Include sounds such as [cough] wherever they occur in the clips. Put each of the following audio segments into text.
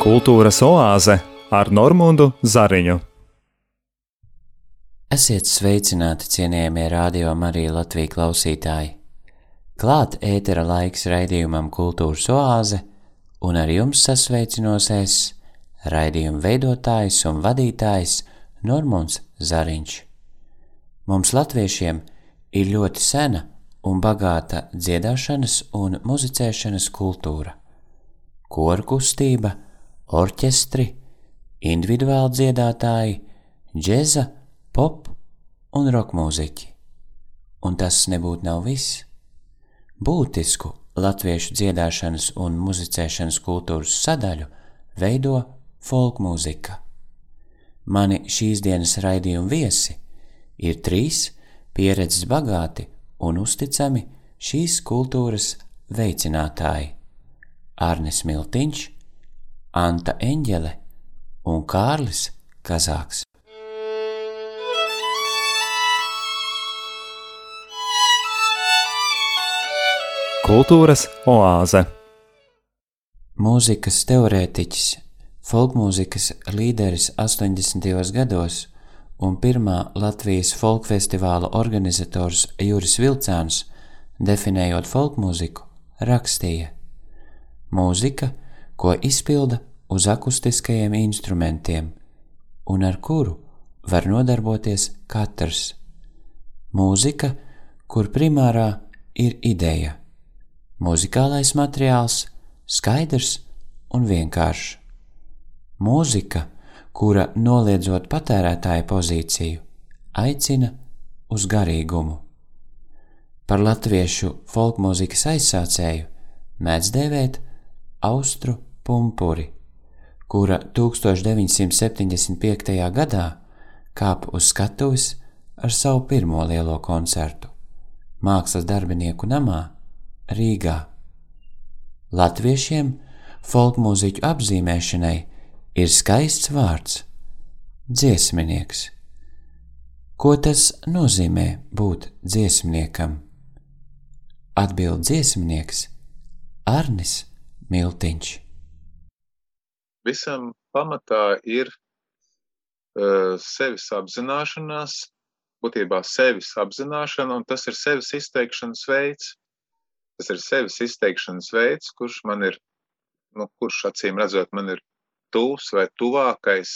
Kultūras oāze ar Normundu Zariņu. Esiet sveicināti, cienījamie radio Marija Latvijas klausītāji! Klāt ētera laiks raidījumam Kultūras oāze, un ar jums sasveicinos es, raidījuma veidotājs un vadītājs Normunds Zariņš. Mums latviešiem ir ļoti sena un bagāta dziedāšanas un muzicēšanas kultūra, koru kustība – orķestri, individuāli dziedātāji, džeza, pop un roka mūziķi. Un tas nebūtu nav viss. Būtisku latviešu dziedāšanas un muzicēšanas kultūras sadaļu veido folkmūzika. Mani šīs dienas raidījuma viesi ir trīs pieredzes bagāti un uzticami šīs kultūras veicinātāji - Arnis Miltiņš, Anta Eņģele un Kārlis Kazāks. Kultūras oāze Mūzikas teorētiķis, folkmūzikas līderis 80. gados un pirmā Latvijas folkfestivāla organizators Juris Vilcāns, definējot folkmūziku, rakstīja: Mūzika – ko izpilda uz akustiskajiem instrumentiem un ar kuru var nodarboties katrs. Mūzika, kur primārā ir ideja, muzikālais materiāls, skaidrs un vienkāršs. Mūzika, kura noliedzot patērētāja pozīciju, aicina uz garīgumu. Par latviešu folkmūzikas aizsācēju mēdz dēvēt austru Pumpuri, kura 1975. gadā kāpa uz skatuves ar savu pirmo lielo koncertu - Mākslas darbinieku namā Rīgā. Latviešiem folkmūziķu apzīmēšanai ir skaists vārds - dziesminieks. Ko tas nozīmē būt dziesmniekam? Atbild dziesmnieks Arnis Miltiņš visam pamatā ir uh, sevis apzināšanās, būtībā sevis apzināšana, un tas ir sevis izteikšanas veids. Tas ir sevis izteikšanas veids, kurš man ir, nu, kurš acīm redzot, man ir tuvs vai tuvākais.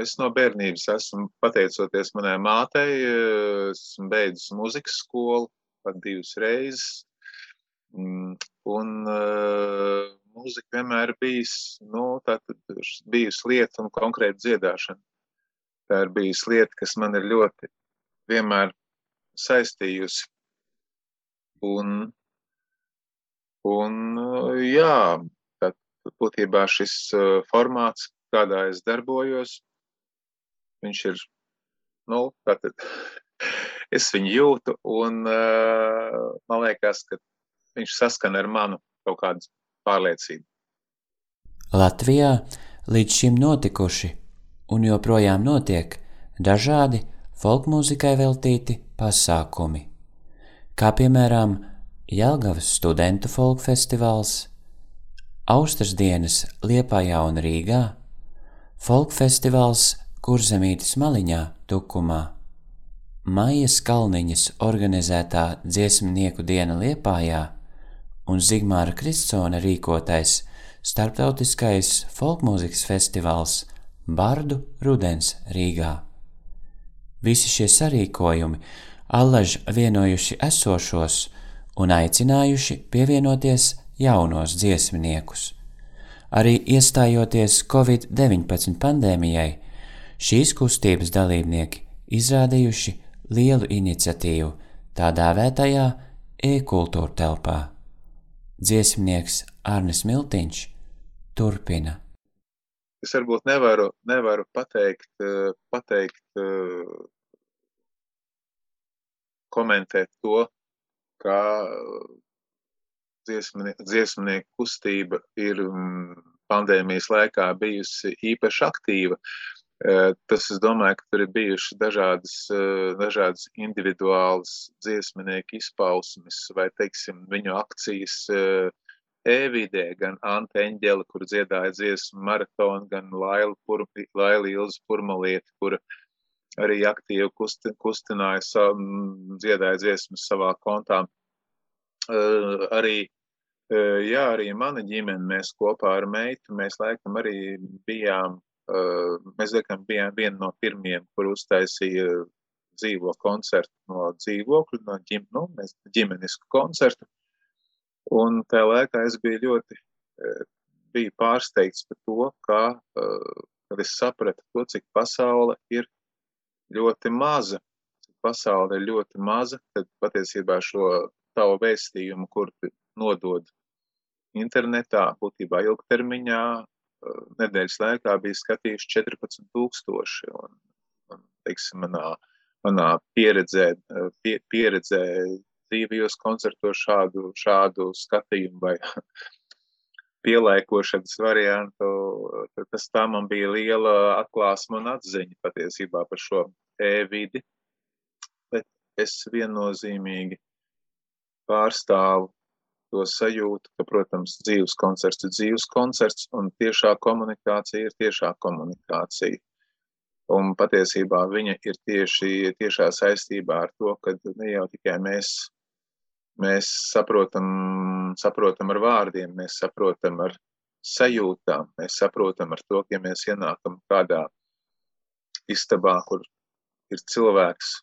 Es no bērnības esmu, pateicoties manai mātei, esmu beidzis muzikas skolu pat divas reizes. Mm, un uh, mūzika vienmēr ir bijis, nu, tā bijusi lieta un konkrēta dziedāšana. Tā ir bijusi lieta, kas man ir ļoti vienmēr saistījusi. Un, un jā, tad būtībā šis uh, formāts, kādā es darbojos, viņš ir, nu, tātad [laughs] es viņu jūtu un uh, man liekas, ka viņš saskana ar manu kaut kādu pārliecību. Latvijā līdz šim notikuši un joprojām notiek dažādi folkmūzikai veltīti pasākumi, kā piemēram Jelgavas studentu folkfestivāls, Austras dienas Liepājā un Rīgā, folkfestivāls Kurzemītes maliņā Tukumā, Maijas Kalniņas organizētā dziesmnieku diena Liepājā un Zigmāra Kristsona rīkotais starptautiskais folkmūzikas festivāls Bardu Rudens Rīgā. Visi šie sarīkojumi allaž vienojuši esošos un aicinājuši pievienoties jaunos dziesminiekus. Arī iestājoties Covid-19 pandēmijai, šīs kustības dalībnieki izrādījuši lielu iniciatīvu tā dēvētajā e-kultūra telpā. Dziesmnieks Arnis Miltiņš turpina. Es varbūt nevaru, nevaru pateikt, eh, pateikt, eh, komentēt to, kā dziesmnie, dziesmnieku kustība ir mm, pandēmijas laikā bijusi īpaši aktīva. Tas, es domāju, ka tur ir bijuši dažādas, dažādas individuālas dziesminieku izpausmes vai, teiksim, viņu akcijas Evidē, gan Ante Eņģeli, kur dziedāja dziesmu maratonu, gan Laila, Pur, Laila Ilza Purmalieti, kur arī aktīvi kusti, kustināja, savu, dziedāja dziesmas savā kontā. Arī, jā, arī mana ģimene, mēs kopā ar meitu, mēs laikam arī bijām, mēs laikam bijām viena no pirmiem, kur uztaisīja dzīvo koncertu no dzīvokļa, no ģim, nu, mēs ģimenisku koncertu. Un tajā laikā es biju ļoti biju pārsteigts par to, ka, kad es sapratu to, cik pasaule ir ļoti maza, cik pasaule ir ļoti maza, tad patiesībā šo tavu vēstījumu, kur nodod internetā, būtībā ilgtermiņā, nedēļas laikā bija skatījuši 14 tūkstoši. Un, un teiksim, manā, manā pieredzē, pie, pieredzē dzīvajos koncertos šādu, šādu skatījumu vai [laughs] pielēkošanas variantu, tas tā man bija liela atklāsma un atziņa patiesībā par šo e-vidi, bet es viennozīmīgi pārstāvu to sajūtu, ka, protams, dzīves koncerts ir dzīves koncerts un tiešā komunikācija ir tiešā komunikācija. Un patiesībā viņa ir tieši tiešā saistībā ar to, ka ne jau tikai mēs Mēs saprotam, saprotam ar vārdiem, mēs saprotam ar sajūtām, mēs saprotam ar to, ka ja mēs ienākam kādā istabā, kur ir cilvēks,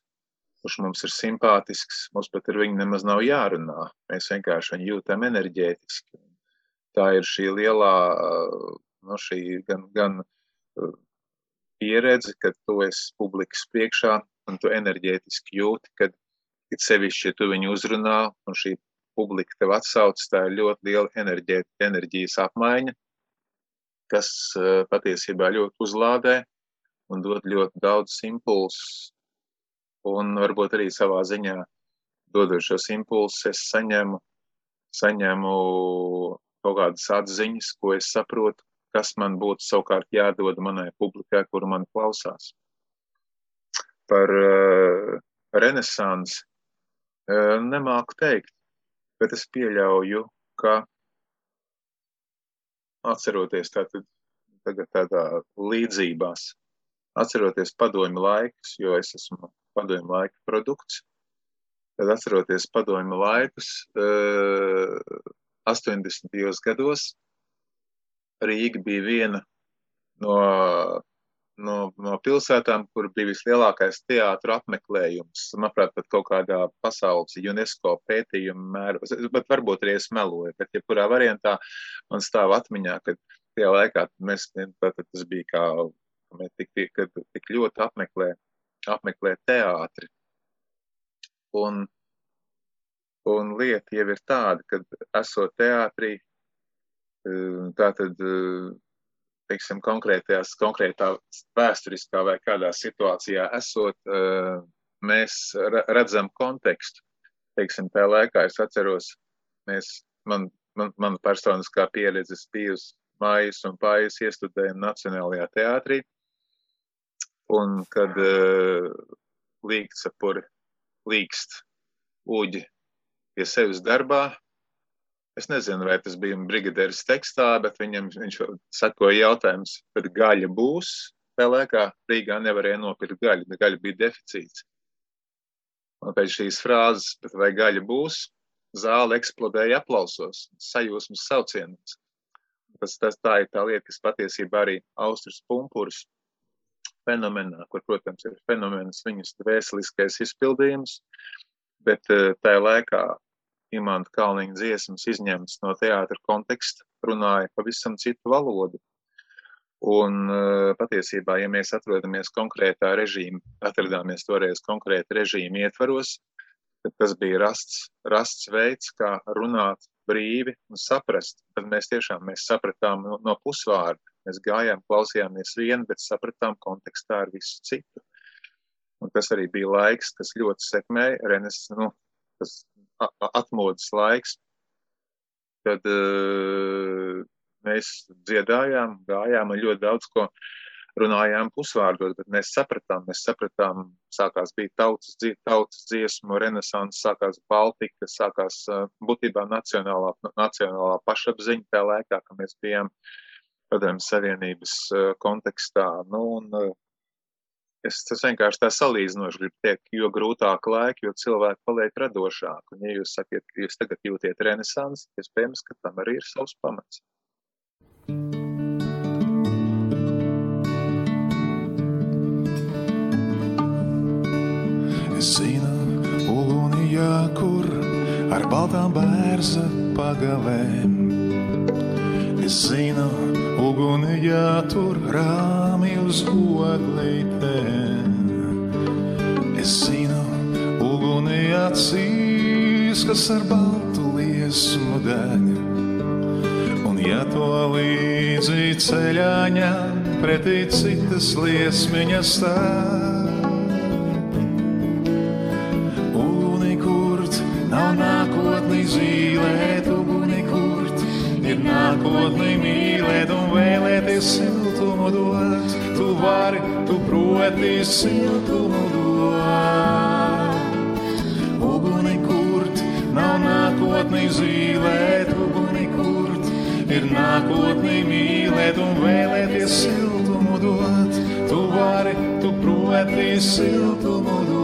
kurš mums ir simpātisks, mums pat ar viņu nemaz nav jārunā. Mēs vienkārši viņu jūtam enerģētiski. Tā ir šī lielā, no šī gan, gan pieredze, kad tu esi publikas priekšā un tu enerģētiski jūti, kad It sevišķi, ja tu viņu uzrunā un šī publika tev atsauc, tā ir ļoti liela enerģē, enerģijas apmaiņa, kas patiesībā ļoti uzlādē un dod ļoti daudz impulsus. Un varbūt arī savā ziņā dodot šos impulsus, es saņemu, saņemu kaut kādas atziņas, ko es saprotu, kas man būtu savukārt jādod manai publikai, kuru man klausās. Par uh, renesansi Nemāku teikt, bet es pieļauju, ka atceroties tātad, tagad tādā līdzībās, atceroties padomju laikus, jo es esmu padomju laika produkts, tad atceroties padomju laikus, 80. gados Rīga bija viena no no, no pilsētām, kur bija vislielākais teātru apmeklējums. Manuprāt, pat kaut kādā pasaules UNESCO pētījuma mēros, bet varbūt arī es meloju, bet jebkurā variantā man stāv atmiņā, ka tajā laikā mēs, tas bija kā, mēs tik, tik, tik ļoti apmeklē, apmeklē teātri. Un, un lieta jau ir tāda, ka esot teātrī, tātad teiksim, konkrētajās, konkrētā vēsturiskā vai kādā situācijā esot, eh, mēs redzam kontekstu. Teiksim, tajā laikā es atceros, mēs, man, man, man personiskā pieredze bijusi mājas un pāris iestudējumi Nacionālajā teātrī. Un kad uh, līgtsapuri līgst uģi pie sevis darbā, Es nezinu, vai tas bija brigadieris tekstā, bet viņam viņš sakoja jautājums, bet gaļa būs. Tā laikā Rīgā nevarēja nopirkt gaļu, bet gaļa bija deficīts. Un pēc šīs frāzes, vai gaļa būs, zāle eksplodēja aplausos, sajūsmas saucienos. Tas, tas tā ir tā lieta, kas patiesībā arī Austrijas pumpurs fenomenā, kur, protams, ir fenomens viņas vēseliskais izpildījums, bet eh, tajā laikā Imanta Kalniņa dziesmas izņemtas no teātra konteksta, runāja pavisam citu valodu. Un eh, patiesībā, ja mēs atrodamies konkrētā režīma, atradāmies toreiz konkrēta režīma ietvaros, tad tas bija rasts, rasts veids, kā runāt brīvi un saprast. Tad mēs tiešām mēs sapratām no, no pusvārda. Mēs gājām, klausījāmies vienu, bet sapratām kontekstā ar visu citu. Un tas arī bija laiks, kas ļoti sekmēja Renes, nu, tas atmodas laiks, kad uh, mēs dziedājām, gājām un ļoti daudz ko runājām pusvārdos, bet mēs sapratām, mēs sapratām, sākās bija tautas, tautas dziesmu, renesans, sākās Baltika, sākās būtībā nacionālā, nacionālā pašapziņa tajā laikā, ka mēs bijām padomju savienības kontekstā. Nu, un, es tas vienkārši tā salīdzinoši gribu teikt, jo grūtāk laiki, jo cilvēki paliek radošāki. Un, ja jūs sakiet, ka jūs tagad jūtiet renesansi, iespējams, ka tam arī ir savs pamats. Es zinu, ugunijā, kur ar baltām bērza pagavēm. Es zinu, ugunijā, tur rāmi uz oglītēm. Es zinu, ugunijā cīs, kas ar baltu liesmu deg. Un ja to līdzi ceļā ņem pretī citas liesmiņas stāv. Nākotni mīlēt un vēlēties siltumu dot. Tu vari, tu proti siltumu dot. Uguni kurt, nav nākotni zīlēt, uguni kurt, ir nākotni mīlēt un vēlēties siltumu dot. Tu vari, tu proti siltumu dot.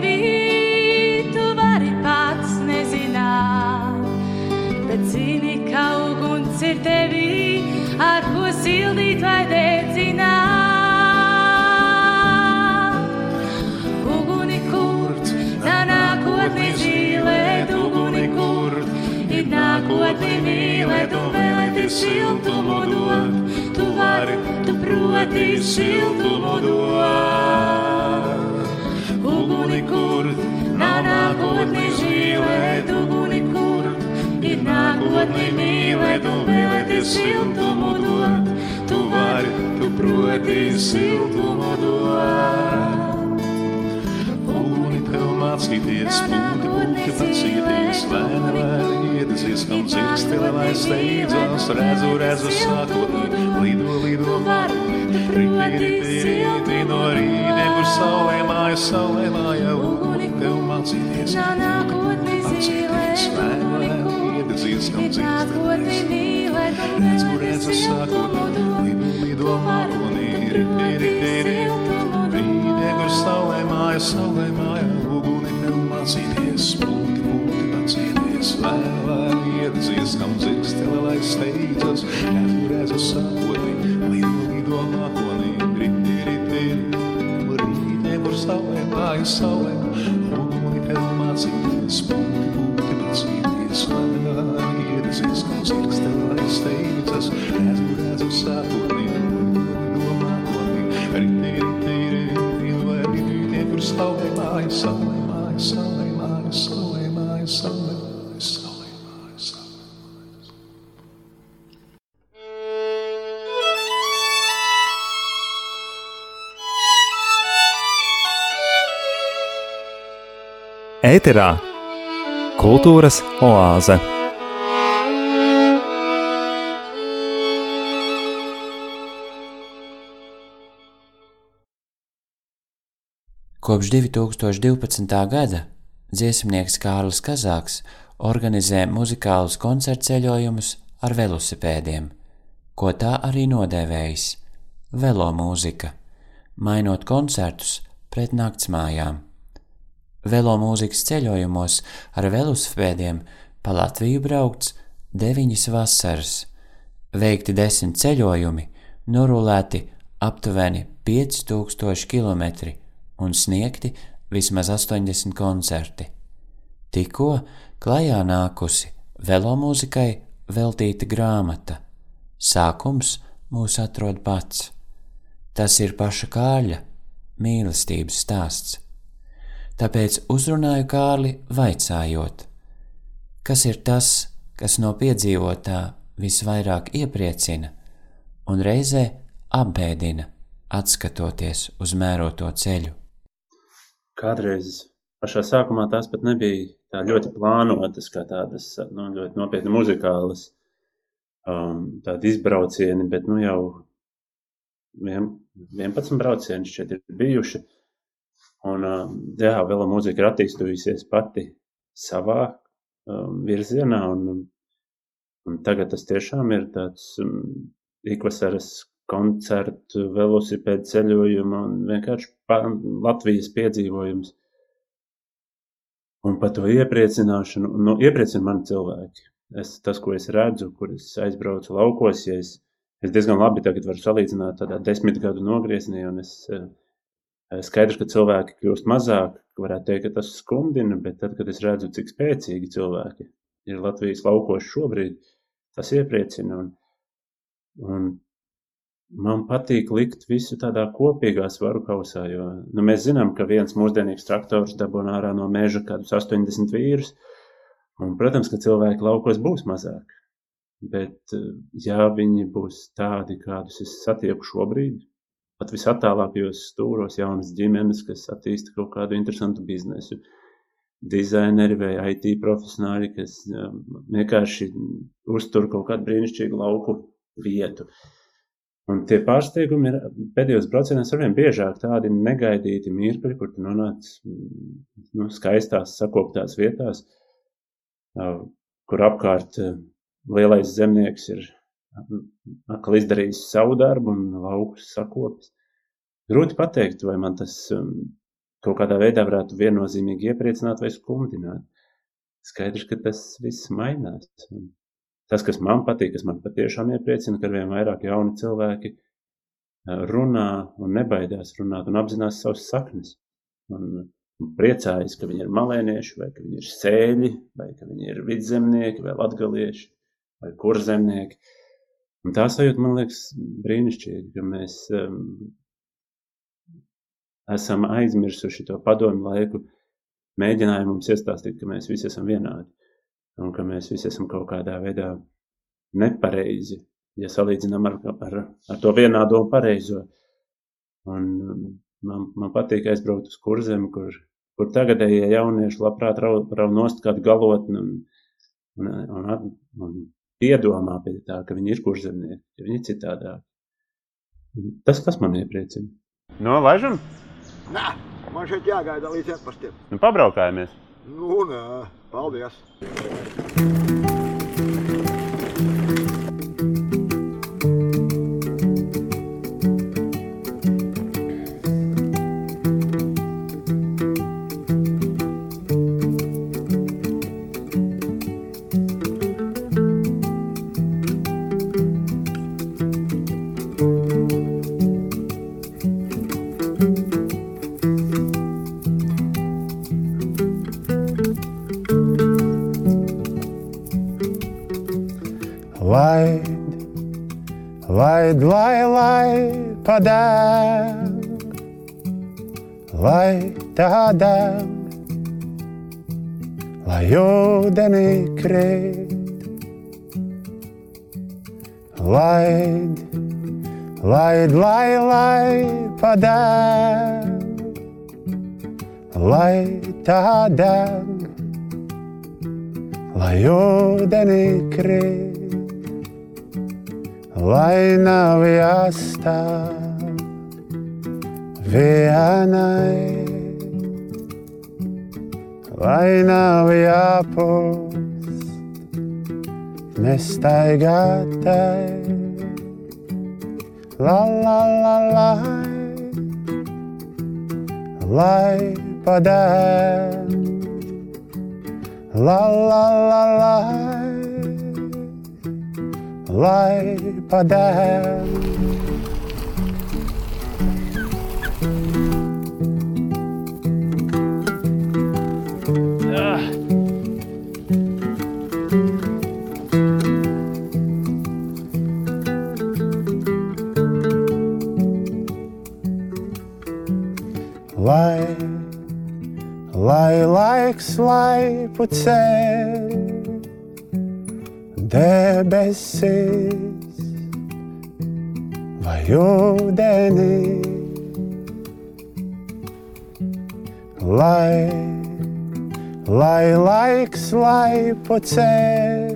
Sevi, tu vari pats nezināt. Bet zini, ka uguns ir tevi, ar ko sildīt vai dedzināt. Uguni kurt, tā nākotni zīlēt, uguni kurt, ir nākotni mīlēt un vēlēties siltumu dot. Tu vari, tu proti siltumu dot uguni kurt, nav nākotni žīlēt, uguni kurt, ir nākotni mīlēt un vēlēties siltumu dot, tu vari, tu proti siltumu dot. Uguni tev mācīties, pūti, pūti pacīties, lēni, lēni iedesies, kam dzirkstili, lai steidzās, redzu, redzu, sākot, lido, lido, mākot, rīti, rīti, rīti, no rītiem, kur saulē māja, saulē māja, uguni tev mācīties. Mācīties, lēni, iedesies, kam dzirkstili, redzu, redzu, sākot, lido, lido, mākoni, rīti, rīti, rīti, rītiem, kur saulē māja, saulē māja, uguni tev mācīties, pūti, pūti, Ēterā kultūras oāze. Kopš 2012. gada dziesmnieks Kārlis Kazāks organizē muzikālus koncertceļojumus ar velosipēdiem, ko tā arī nodēvējis - velomūzika, mainot koncertus pret naktsmājām. Velomūzikas ceļojumos ar velosipēdiem pa Latviju braukts deviņas vasaras, veikti desmit ceļojumi, norulēti aptuveni 5000 km un sniegti vismaz 80 koncerti. Tikko klajā nākusi velomūzikai veltīta grāmata. Sākums mūs atrod pats. Tas ir paša kāļa mīlestības stāsts. Tāpēc uzrunāju Kārli vaicājot, kas ir tas, kas no piedzīvotā visvairāk iepriecina un reizē apbēdina, atskatoties uz mēroto ceļu. Kādreiz pašā sākumā tās pat nebija tā ļoti plānotas, kā tādas nu, ļoti nopietni muzikālas um, izbraucieni, bet nu jau vien, 11 braucieni šķiet ir bijuši. Un, um, jā, vēl mūzika ir attīstījusies pati savā um, virzienā, un, un tagad tas tiešām ir tāds um, ikvasaras koncertu, velosipēdu ceļojumu un vienkārši Latvijas piedzīvojums. Un par to iepriecināšanu, nu, iepriecina mani cilvēki. Es, tas, ko es redzu, kur es aizbraucu laukos, ja es, es diezgan labi tagad varu salīdzināt tādā desmit gadu nogriezienī, un es eh, skaidrs, ka cilvēki kļūst mazāk, varētu teikt, ka tas skumdina, bet tad, kad es redzu, cik spēcīgi cilvēki ir Latvijas laukos šobrīd, tas iepriecina. Un, un Man patīk likt visu tādā kopīgā svaru kausā, jo nu, mēs zinām, ka viens mūsdienīgs traktors dabūna ārā no meža kādus 80 vīrus, un, protams, ka cilvēki laukos būs mazāk. Bet, ja viņi būs tādi, kādus es satieku šobrīd, pat visattālākajos stūros jaunas ģimenes, kas attīsta kaut kādu interesantu biznesu, dizaineri vai IT profesionāļi, kas um, vienkārši uztur kaut kādu brīnišķīgu lauku vietu. Uh, Un tie pārsteigumi ir pēdējos braucienos arvien biežāk tādi negaidīti mirkļi, kur tu nonāc nu, skaistās, sakoptās vietās, kur apkārt lielais zemnieks ir atkal izdarījis savu darbu un laukus sakopis. Grūti pateikt, vai man tas kaut kādā veidā varētu viennozīmīgi iepriecināt vai skumdināt. Skaidrs, ka tas viss mainās. Un tas, kas man patīk, kas man patiešām iepriecina, ka arvien vairāk jauni cilvēki runā un nebaidās runāt un apzinās savas saknes. Un, un priecājas, ka viņi ir malēnieši, vai ka viņi ir sēļi, vai ka viņi ir vidzemnieki, vai latgalieši, vai kurzemnieki. Un tā sajūta man liekas brīnišķīgi, ka mēs um, esam aizmirsuši to padomu laiku, mēģinājumu mums iestāstīt, ka mēs visi esam vienādi un ka mēs visi esam kaut kādā veidā nepareizi, ja salīdzinām ar, ar, ar to vienādo un pareizo. Un man, man patīk aizbraukt uz kurzem, kur, kur tagadējie jaunieši labprāt rau, rau kādu galotni un, un, un, un piedomā pie tā, ka viņi ir kurzemnieki, ka viņi ir citādāk. Tas, kas man iepriecina. No, laižam? Nē, man šeit jāgaida līdz iepastiem. Nu, pabraukājamies. Nu, nē, paldies. Laid, lai, lai padēg, lai tā deg, lai ūdenī krīt. Laid, laid, lai, lai padēg, lai tā deg, lai ūdenī krīt lai nav jāstāv vienai, lai nav jāpūst nestaigātai. La la la lai, lai padēm, la la la lai lai padēm. Ah. Lai, lai laiks debesis vai ūdenī, lai, lai laiks laipu ceļ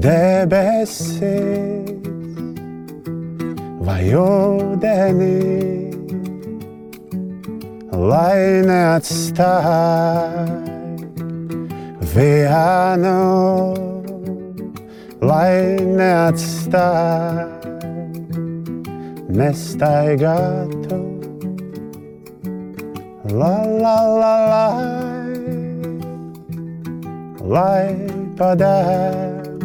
debesis. Vai ūdenī lai neatstāj nestaigātu. La la la lai, lai padēm,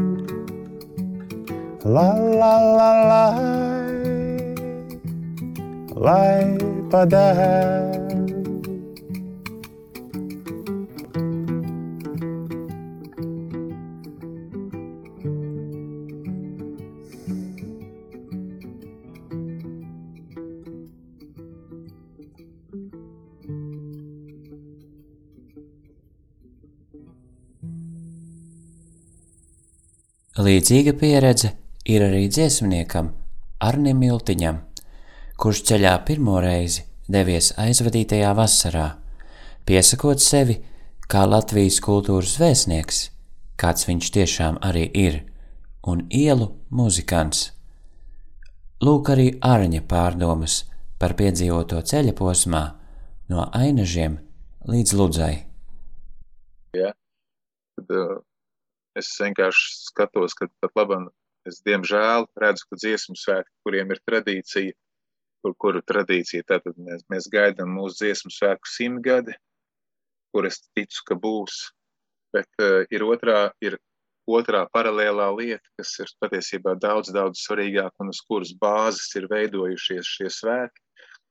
la la la lai, lai padēm. Līdzīga pieredze ir arī dziesmniekam Arnim Miltiņam, kurš ceļā pirmo reizi devies aizvadītajā vasarā, piesakot sevi kā Latvijas kultūras vēstnieks, kāds viņš tiešām arī ir, un ielu muzikants. Lūk arī Arņa pārdomas par piedzīvoto ceļa posmā no ainažiem līdz ludzai. Tad, uh, es vienkārši skatos, ka pat labam es diemžēl redzu, ka dziesmu svētki, kuriem ir tradīcija, kur, kuru tradīcija, tātad mēs, mēs gaidām mūsu dziesmu svētku simtgadi, kur es ticu, ka būs, bet uh, ir otrā, ir otrā paralēlā lieta, kas ir patiesībā daudz, daudz svarīgāk un uz kuras bāzes ir veidojušies šie svētki.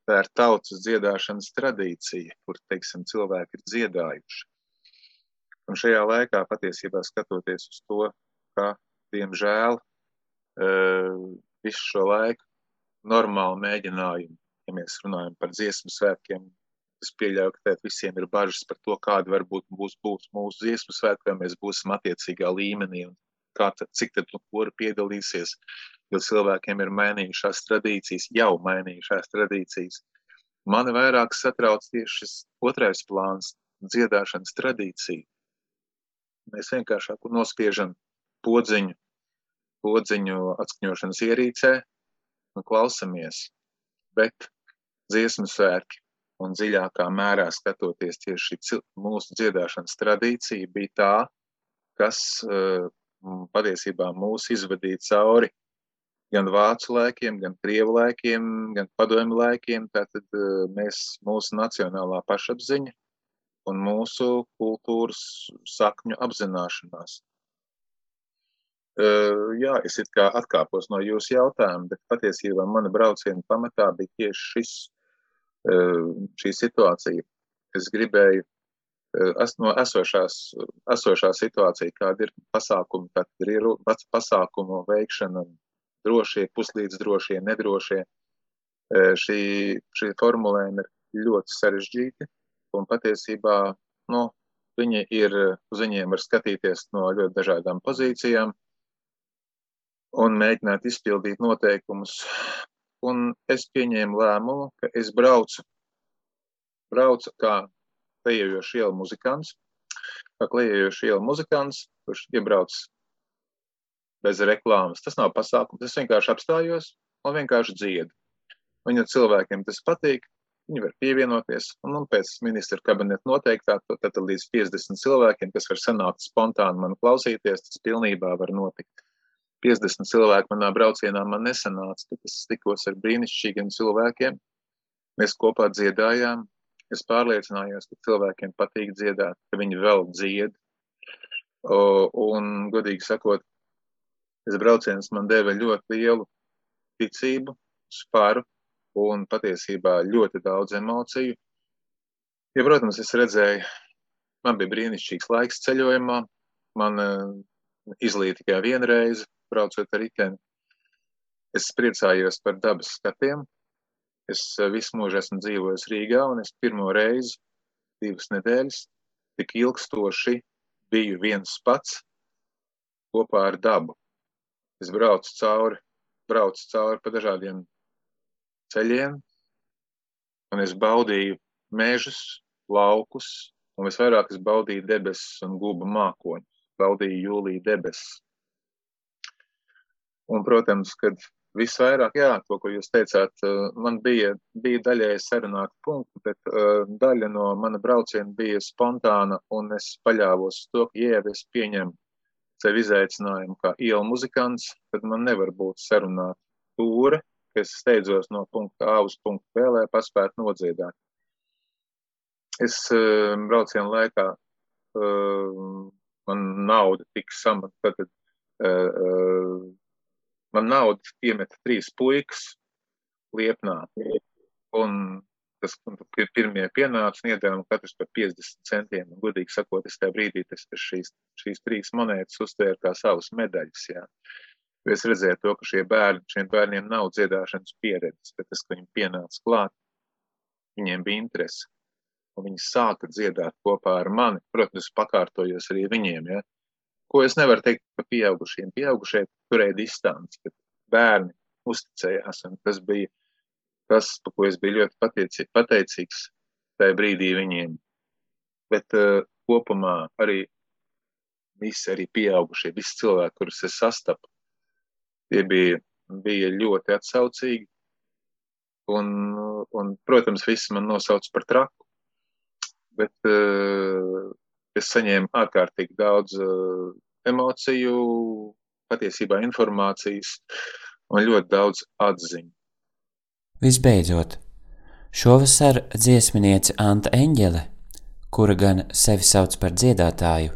Tā ir tautas dziedāšanas tradīcija, kur, teiksim, cilvēki ir dziedājuši. Un šajā laikā patiesībā skatoties uz to, ka, diemžēl, visu šo laiku normāli mēģinājumi, ja mēs runājam par dziesmu svētkiem, es pieļauju, ka visiem ir bažas par to, kāda varbūt būs, būs mūsu dziesmu svētki, vai mēs būsim attiecīgā līmenī un kā cik tad nu kuri piedalīsies, jo cilvēkiem ir mainījušās tradīcijas, jau mainījušās tradīcijas. Mani vairāk satrauc tieši šis otrais plāns - dziedāšanas tradīcija. Mēs vienkārši nospiežam podziņu, podziņu atskaņošanas ierīcē un klausamies. Bet dziesmu svētki un dziļākā mērā skatoties tieši šī mūsu dziedāšanas tradīcija bija tā, kas uh, patiesībā mūs izvadīja cauri gan vācu laikiem, gan krievu laikiem, gan padomju laikiem. Tātad uh, mēs, mūsu nacionālā pašapziņa un mūsu kultūras sakņu apzināšanās. Uh, jā, es it kā atkāpos no jūsu jautājuma, bet patiesībā mana brauciena pamatā bija tieši šis, uh, šī situācija. Es gribēju es, no esošās, esošā situācija, kāda ir pasākumi, tad ir pasākumu veikšana, drošie, puslīdz drošie, nedrošie. Šī, šī formulējumi ir ļoti sarežģīti un patiesībā nu, viņi ir, uz viņiem var skatīties no ļoti dažādām pozīcijām un mēģināt izpildīt noteikumus. Un es pieņēmu lēmumu, ka es braucu, braucu kā klejojošs iela muzikants, kā klejojošs iela muzikants, kurš iebrauc bez reklāmas. Tas nav pasākums, es vienkārši apstājos un vienkārši dziedu. Un, ja cilvēkiem tas patīk, Viņi var pievienoties, un, un pēc ministra kabineta noteiktā, tad, līdz 50 cilvēkiem, kas var sanākt spontāni man klausīties, tas pilnībā var notikt. 50 cilvēku manā braucienā man nesanāca, bet es tikos ar brīnišķīgiem cilvēkiem. Mēs kopā dziedājām. Es pārliecinājos, ka cilvēkiem patīk dziedāt, ka viņi vēl dzied. Un, godīgi sakot, tas brauciens man deva ļoti lielu ticību, spāru un patiesībā ļoti daudz emociju. Ja, protams, es redzēju, man bija brīnišķīgs laiks ceļojumā, man uh, izlīja tikai vienu reizi, braucot ar riteni. Es priecājos par dabas skatiem, Es eh, visu mūžu esmu dzīvojis Rīgā, un es pirmo reizi, divas nedēļas, tik ilgstoši biju viens pats kopā ar dabu. Es braucu cauri, braucu cauri pa dažādiem ceļiem, un es baudīju mežus, laukus, un visvairāk es baudīju debesis un guba mākoņus, baudīju jūlija debesis. Un, protams, kad visvairāk, jā, to, ko jūs teicāt, eh, man bija, bija daļēji sarunāti punkti, bet uh, daļa no mana brauciena bija spontāna, un es paļāvos uz to, ka, ja es pieņemu sev izaicinājumu kā ielu muzikants, tad man nevar būt sarunāta tūre, ka es steidzos no punkta A uz punktu B, lai paspētu nodziedāt. Es uh, braucienu laikā, uh, man nauda tika samata, tad uh, man naudu piemeta trīs puikas liepnā. Un tas pir, pirmie pienāca un iedevām katrs par 50 centiem. Un, godīgi sakot, es tajā brīdī tas, šīs, šīs trīs monētas uztvēru kā savas medaļas. Jā. Jo es redzēju to, ka šie bērni, šiem bērniem nav dziedāšanas pieredzes, bet tas, ka viņi pienāca klāt, viņiem bija interese. Un viņi sāka dziedāt kopā ar mani. Protams, pakārtojos arī viņiem. Ja? ko es nevaru teikt par pieaugušiem. Pieaugušie turēja distanci, bet bērni uzticējās. Tas bija tas, par ko es biju ļoti patiecī, pateicīgs tajā brīdī viņiem. Bet uh, kopumā arī visi arī pieaugušie, visi cilvēki, kurus es sastapu, tie bija, bija ļoti atsaucīgi. Un, un, protams, visi man nosauc par traku. Bet uh, es saņēmu ārkārtīgi daudz uh, emociju, patiesībā informācijas un ļoti daudz atziņu. Visbeidzot, šovasar dziesminiece Anta Eņģele, kura gan sevi sauc par dziedātāju,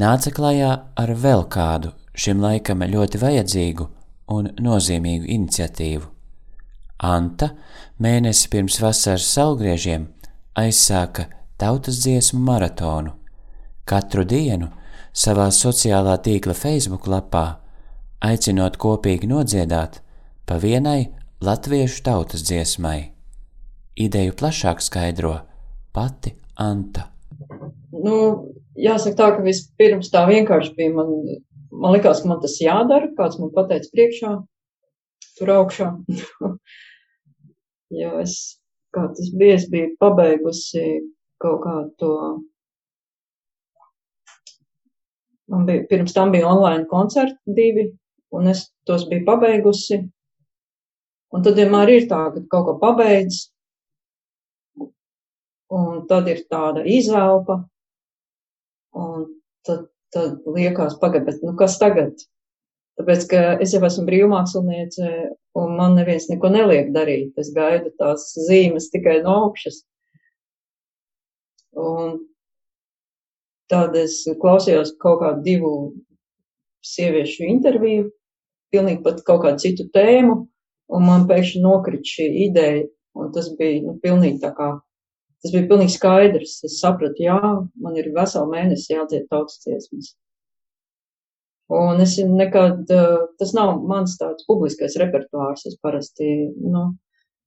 nāca klajā ar vēl kādu šim laikam ļoti vajadzīgu un nozīmīgu iniciatīvu. Anta mēnesi pirms vasaras saulgriežiem aizsāka tautas dziesmu maratonu. Katru dienu savā sociālā tīkla Facebook lapā, aicinot kopīgi nodziedāt pa vienai latviešu tautas dziesmai. Ideju plašāk skaidro pati Anta. Nu, jāsaka tā, ka vispirms tā vienkārši bija man, man likās, ka man tas jādara, kāds man pateica priekšā, tur augšā. [laughs] jo es, kā tas bija, es biju pabeigusi kaut kādu to Man bija, pirms tam bija online koncerti divi, un es tos biju pabeigusi. Un tad vienmēr ir tā, ka kaut ko pabeidz, un tad ir tāda izelpa, un tad, tad liekas, pagaid, bet nu kas tagad? Tāpēc, ka es jau esmu brīvmāksliniece, un man neviens neko neliek darīt. Es gaidu tās zīmes tikai no augšas. Un Tad es klausījos kaut kādu divu sieviešu interviju, pilnīgi pat kaut kādu citu tēmu, un man pēkšņi nokrit šī ideja, un tas bija, nu, pilnīgi tā kā, tas bija pilnīgi skaidrs. Es sapratu, jā, man ir veselu mēnesi jādzied tautas dziesmas. Un es nekad, tas nav mans tāds publiskais repertuārs, es parasti, nu,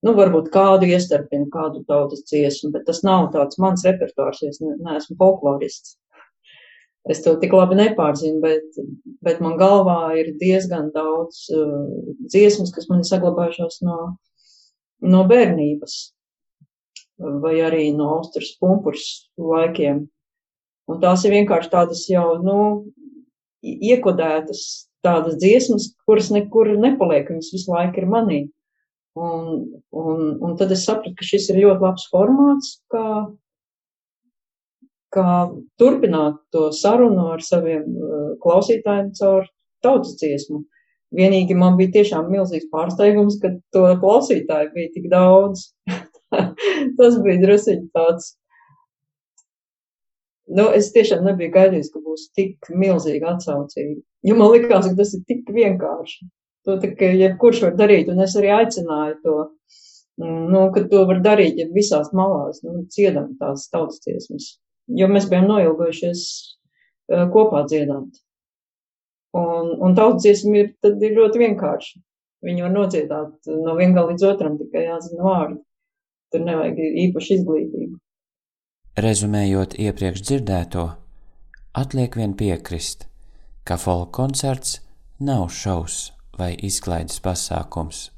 nu, varbūt kādu iestarpinu, kādu tautas dziesmu, bet tas nav tāds mans repertuārs, jo es neesmu folklorists. Es to tik labi nepārzinu, bet, bet man galvā ir diezgan daudz uh, dziesmas, kas man ir saglabājušās no, no bērnības vai arī no Austras pumpurs laikiem. Un tās ir vienkārši tādas jau, nu, iekodētas tādas dziesmas, kuras nekur nepaliek, viņas visu laiku ir manī. Un, un, un tad es sapratu, ka šis ir ļoti labs formāts, kā, kā turpināt to sarunu ar saviem uh, klausītājiem caur tautas dziesmu. Vienīgi man bija tiešām milzīgs pārsteigums, ka to klausītāju bija tik daudz. [laughs] [laughs] Tas bija drusīgi tāds. Nu, es tiešām nebiju gaidījis, ka būs tik milzīga atsaucība. Jo man likās, ka tas ir tik vienkārši. To tikai jebkurš var darīt, un es arī aicināju to, nu, ka to var darīt, ja visās malās, nu, ciedam tās tautas dziesmas jo mēs bijām noilgojušies uh, kopā dziedāt. Un, un tautas dziesma ir, ir ļoti vienkārši. Viņu var nodziedāt no viena līdz otram, tikai jāzina vārdi. Tur nevajag īpaši izglītību. Rezumējot iepriekš dzirdēto, atliek vien piekrist, ka folk koncerts nav šaus vai izklaides pasākums.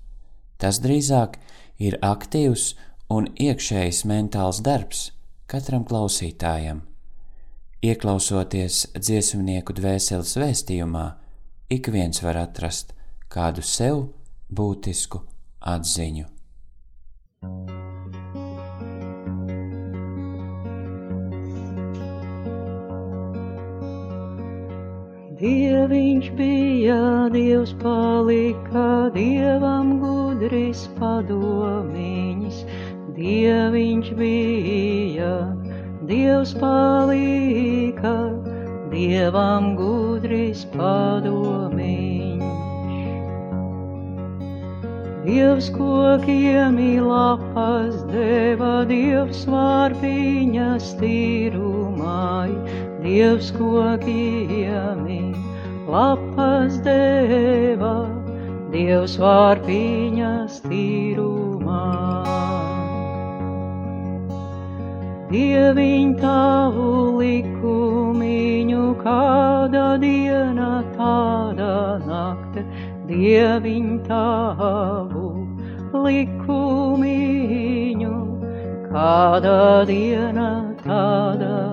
Tas drīzāk ir aktīvs un iekšējs mentāls darbs katram klausītājam. Ieklausoties dziesmnieku dvēseles vēstījumā, ik viens var atrast kādu sev būtisku atziņu. Dieviņš bija, Dievs palika, Dievam gudris padomiņš. Dieviņš bija, Dievs palika, Dievam gudris padomiņš. Dievs kokiem lapas deva, Dievs vārpiņas tīrumai, Dievs kokiem lapas deva, Dievs vārpiņas tīrumā. Dieviņ tavu likumiņu, kāda diena, tāda nakte, Dieviņ tavu likumiņu, kāda diena, tāda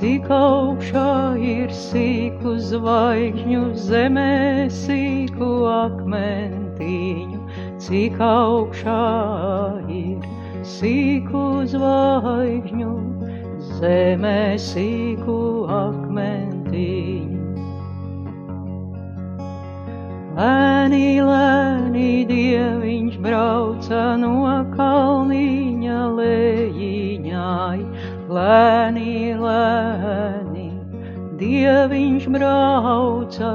Cik augšā ir sīku zvaigžņu zemē, sīku akmentiņu, cik augšā ir sīku zvaigžņu zemē, sīku akmentiņu. Lēni, lēni dieviņš brauca no kalniņa lejiņai, lēni, lēni dieviņš brauca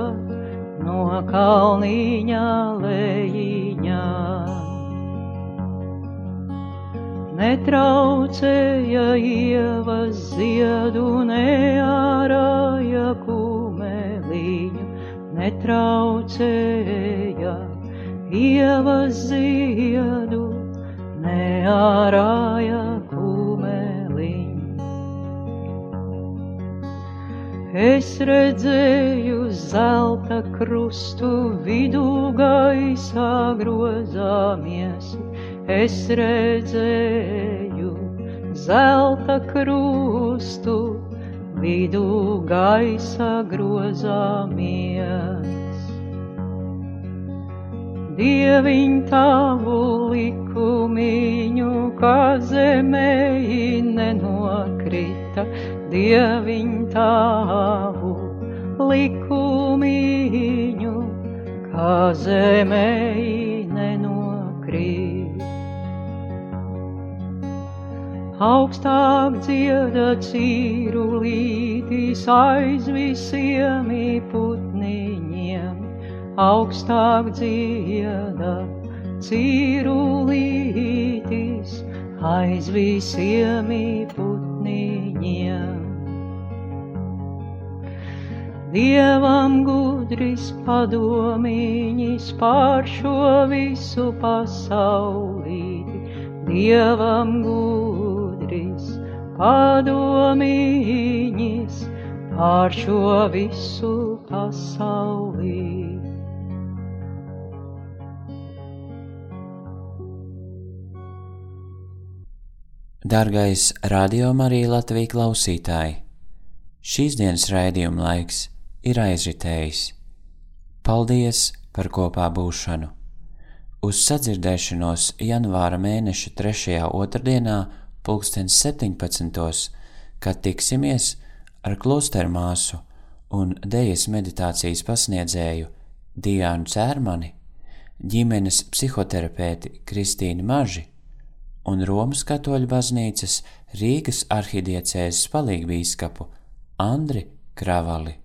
no kalniņa lejiņā. Netraucēja ievas ziedu, neārāja kumeliņu, netraucēja ievas ziedu, neārāja Es redzēju zelta krustu vidū gaisā grozāmies. Es redzēju zelta krustu vidū gaisā grozāmies. Dieviņ tavu likumiņu, kā zemē nenokrita, Dieviņ tavu likumiņu, kā zemē nenokrīt. Augstāk dziedā cīrulītis aiz visiem putniņiem, augstāk dziedā cīrulītis aiz visiem putniņiem. Dievam gudris padomiņas pār šo visu pasaulīti, Dievam gudris padomiņas pār šo visu pasaulīti. Dargais Radio Marija Latvija klausītāji! Šīs dienas raidījuma laiks ir aizritējis. Paldies par kopā būšanu! Uz sadzirdēšanos janvāra mēneša 3. otrdienā, pulkstens 17. kad tiksimies ar klosteru māsu un dejas meditācijas pasniedzēju Diānu Cērmani, ģimenes psihoterapeiti Kristīnu Maži un Romas katoļu baznīcas Rīgas arhidiecēzes palīgbīskapu Andri Kravali.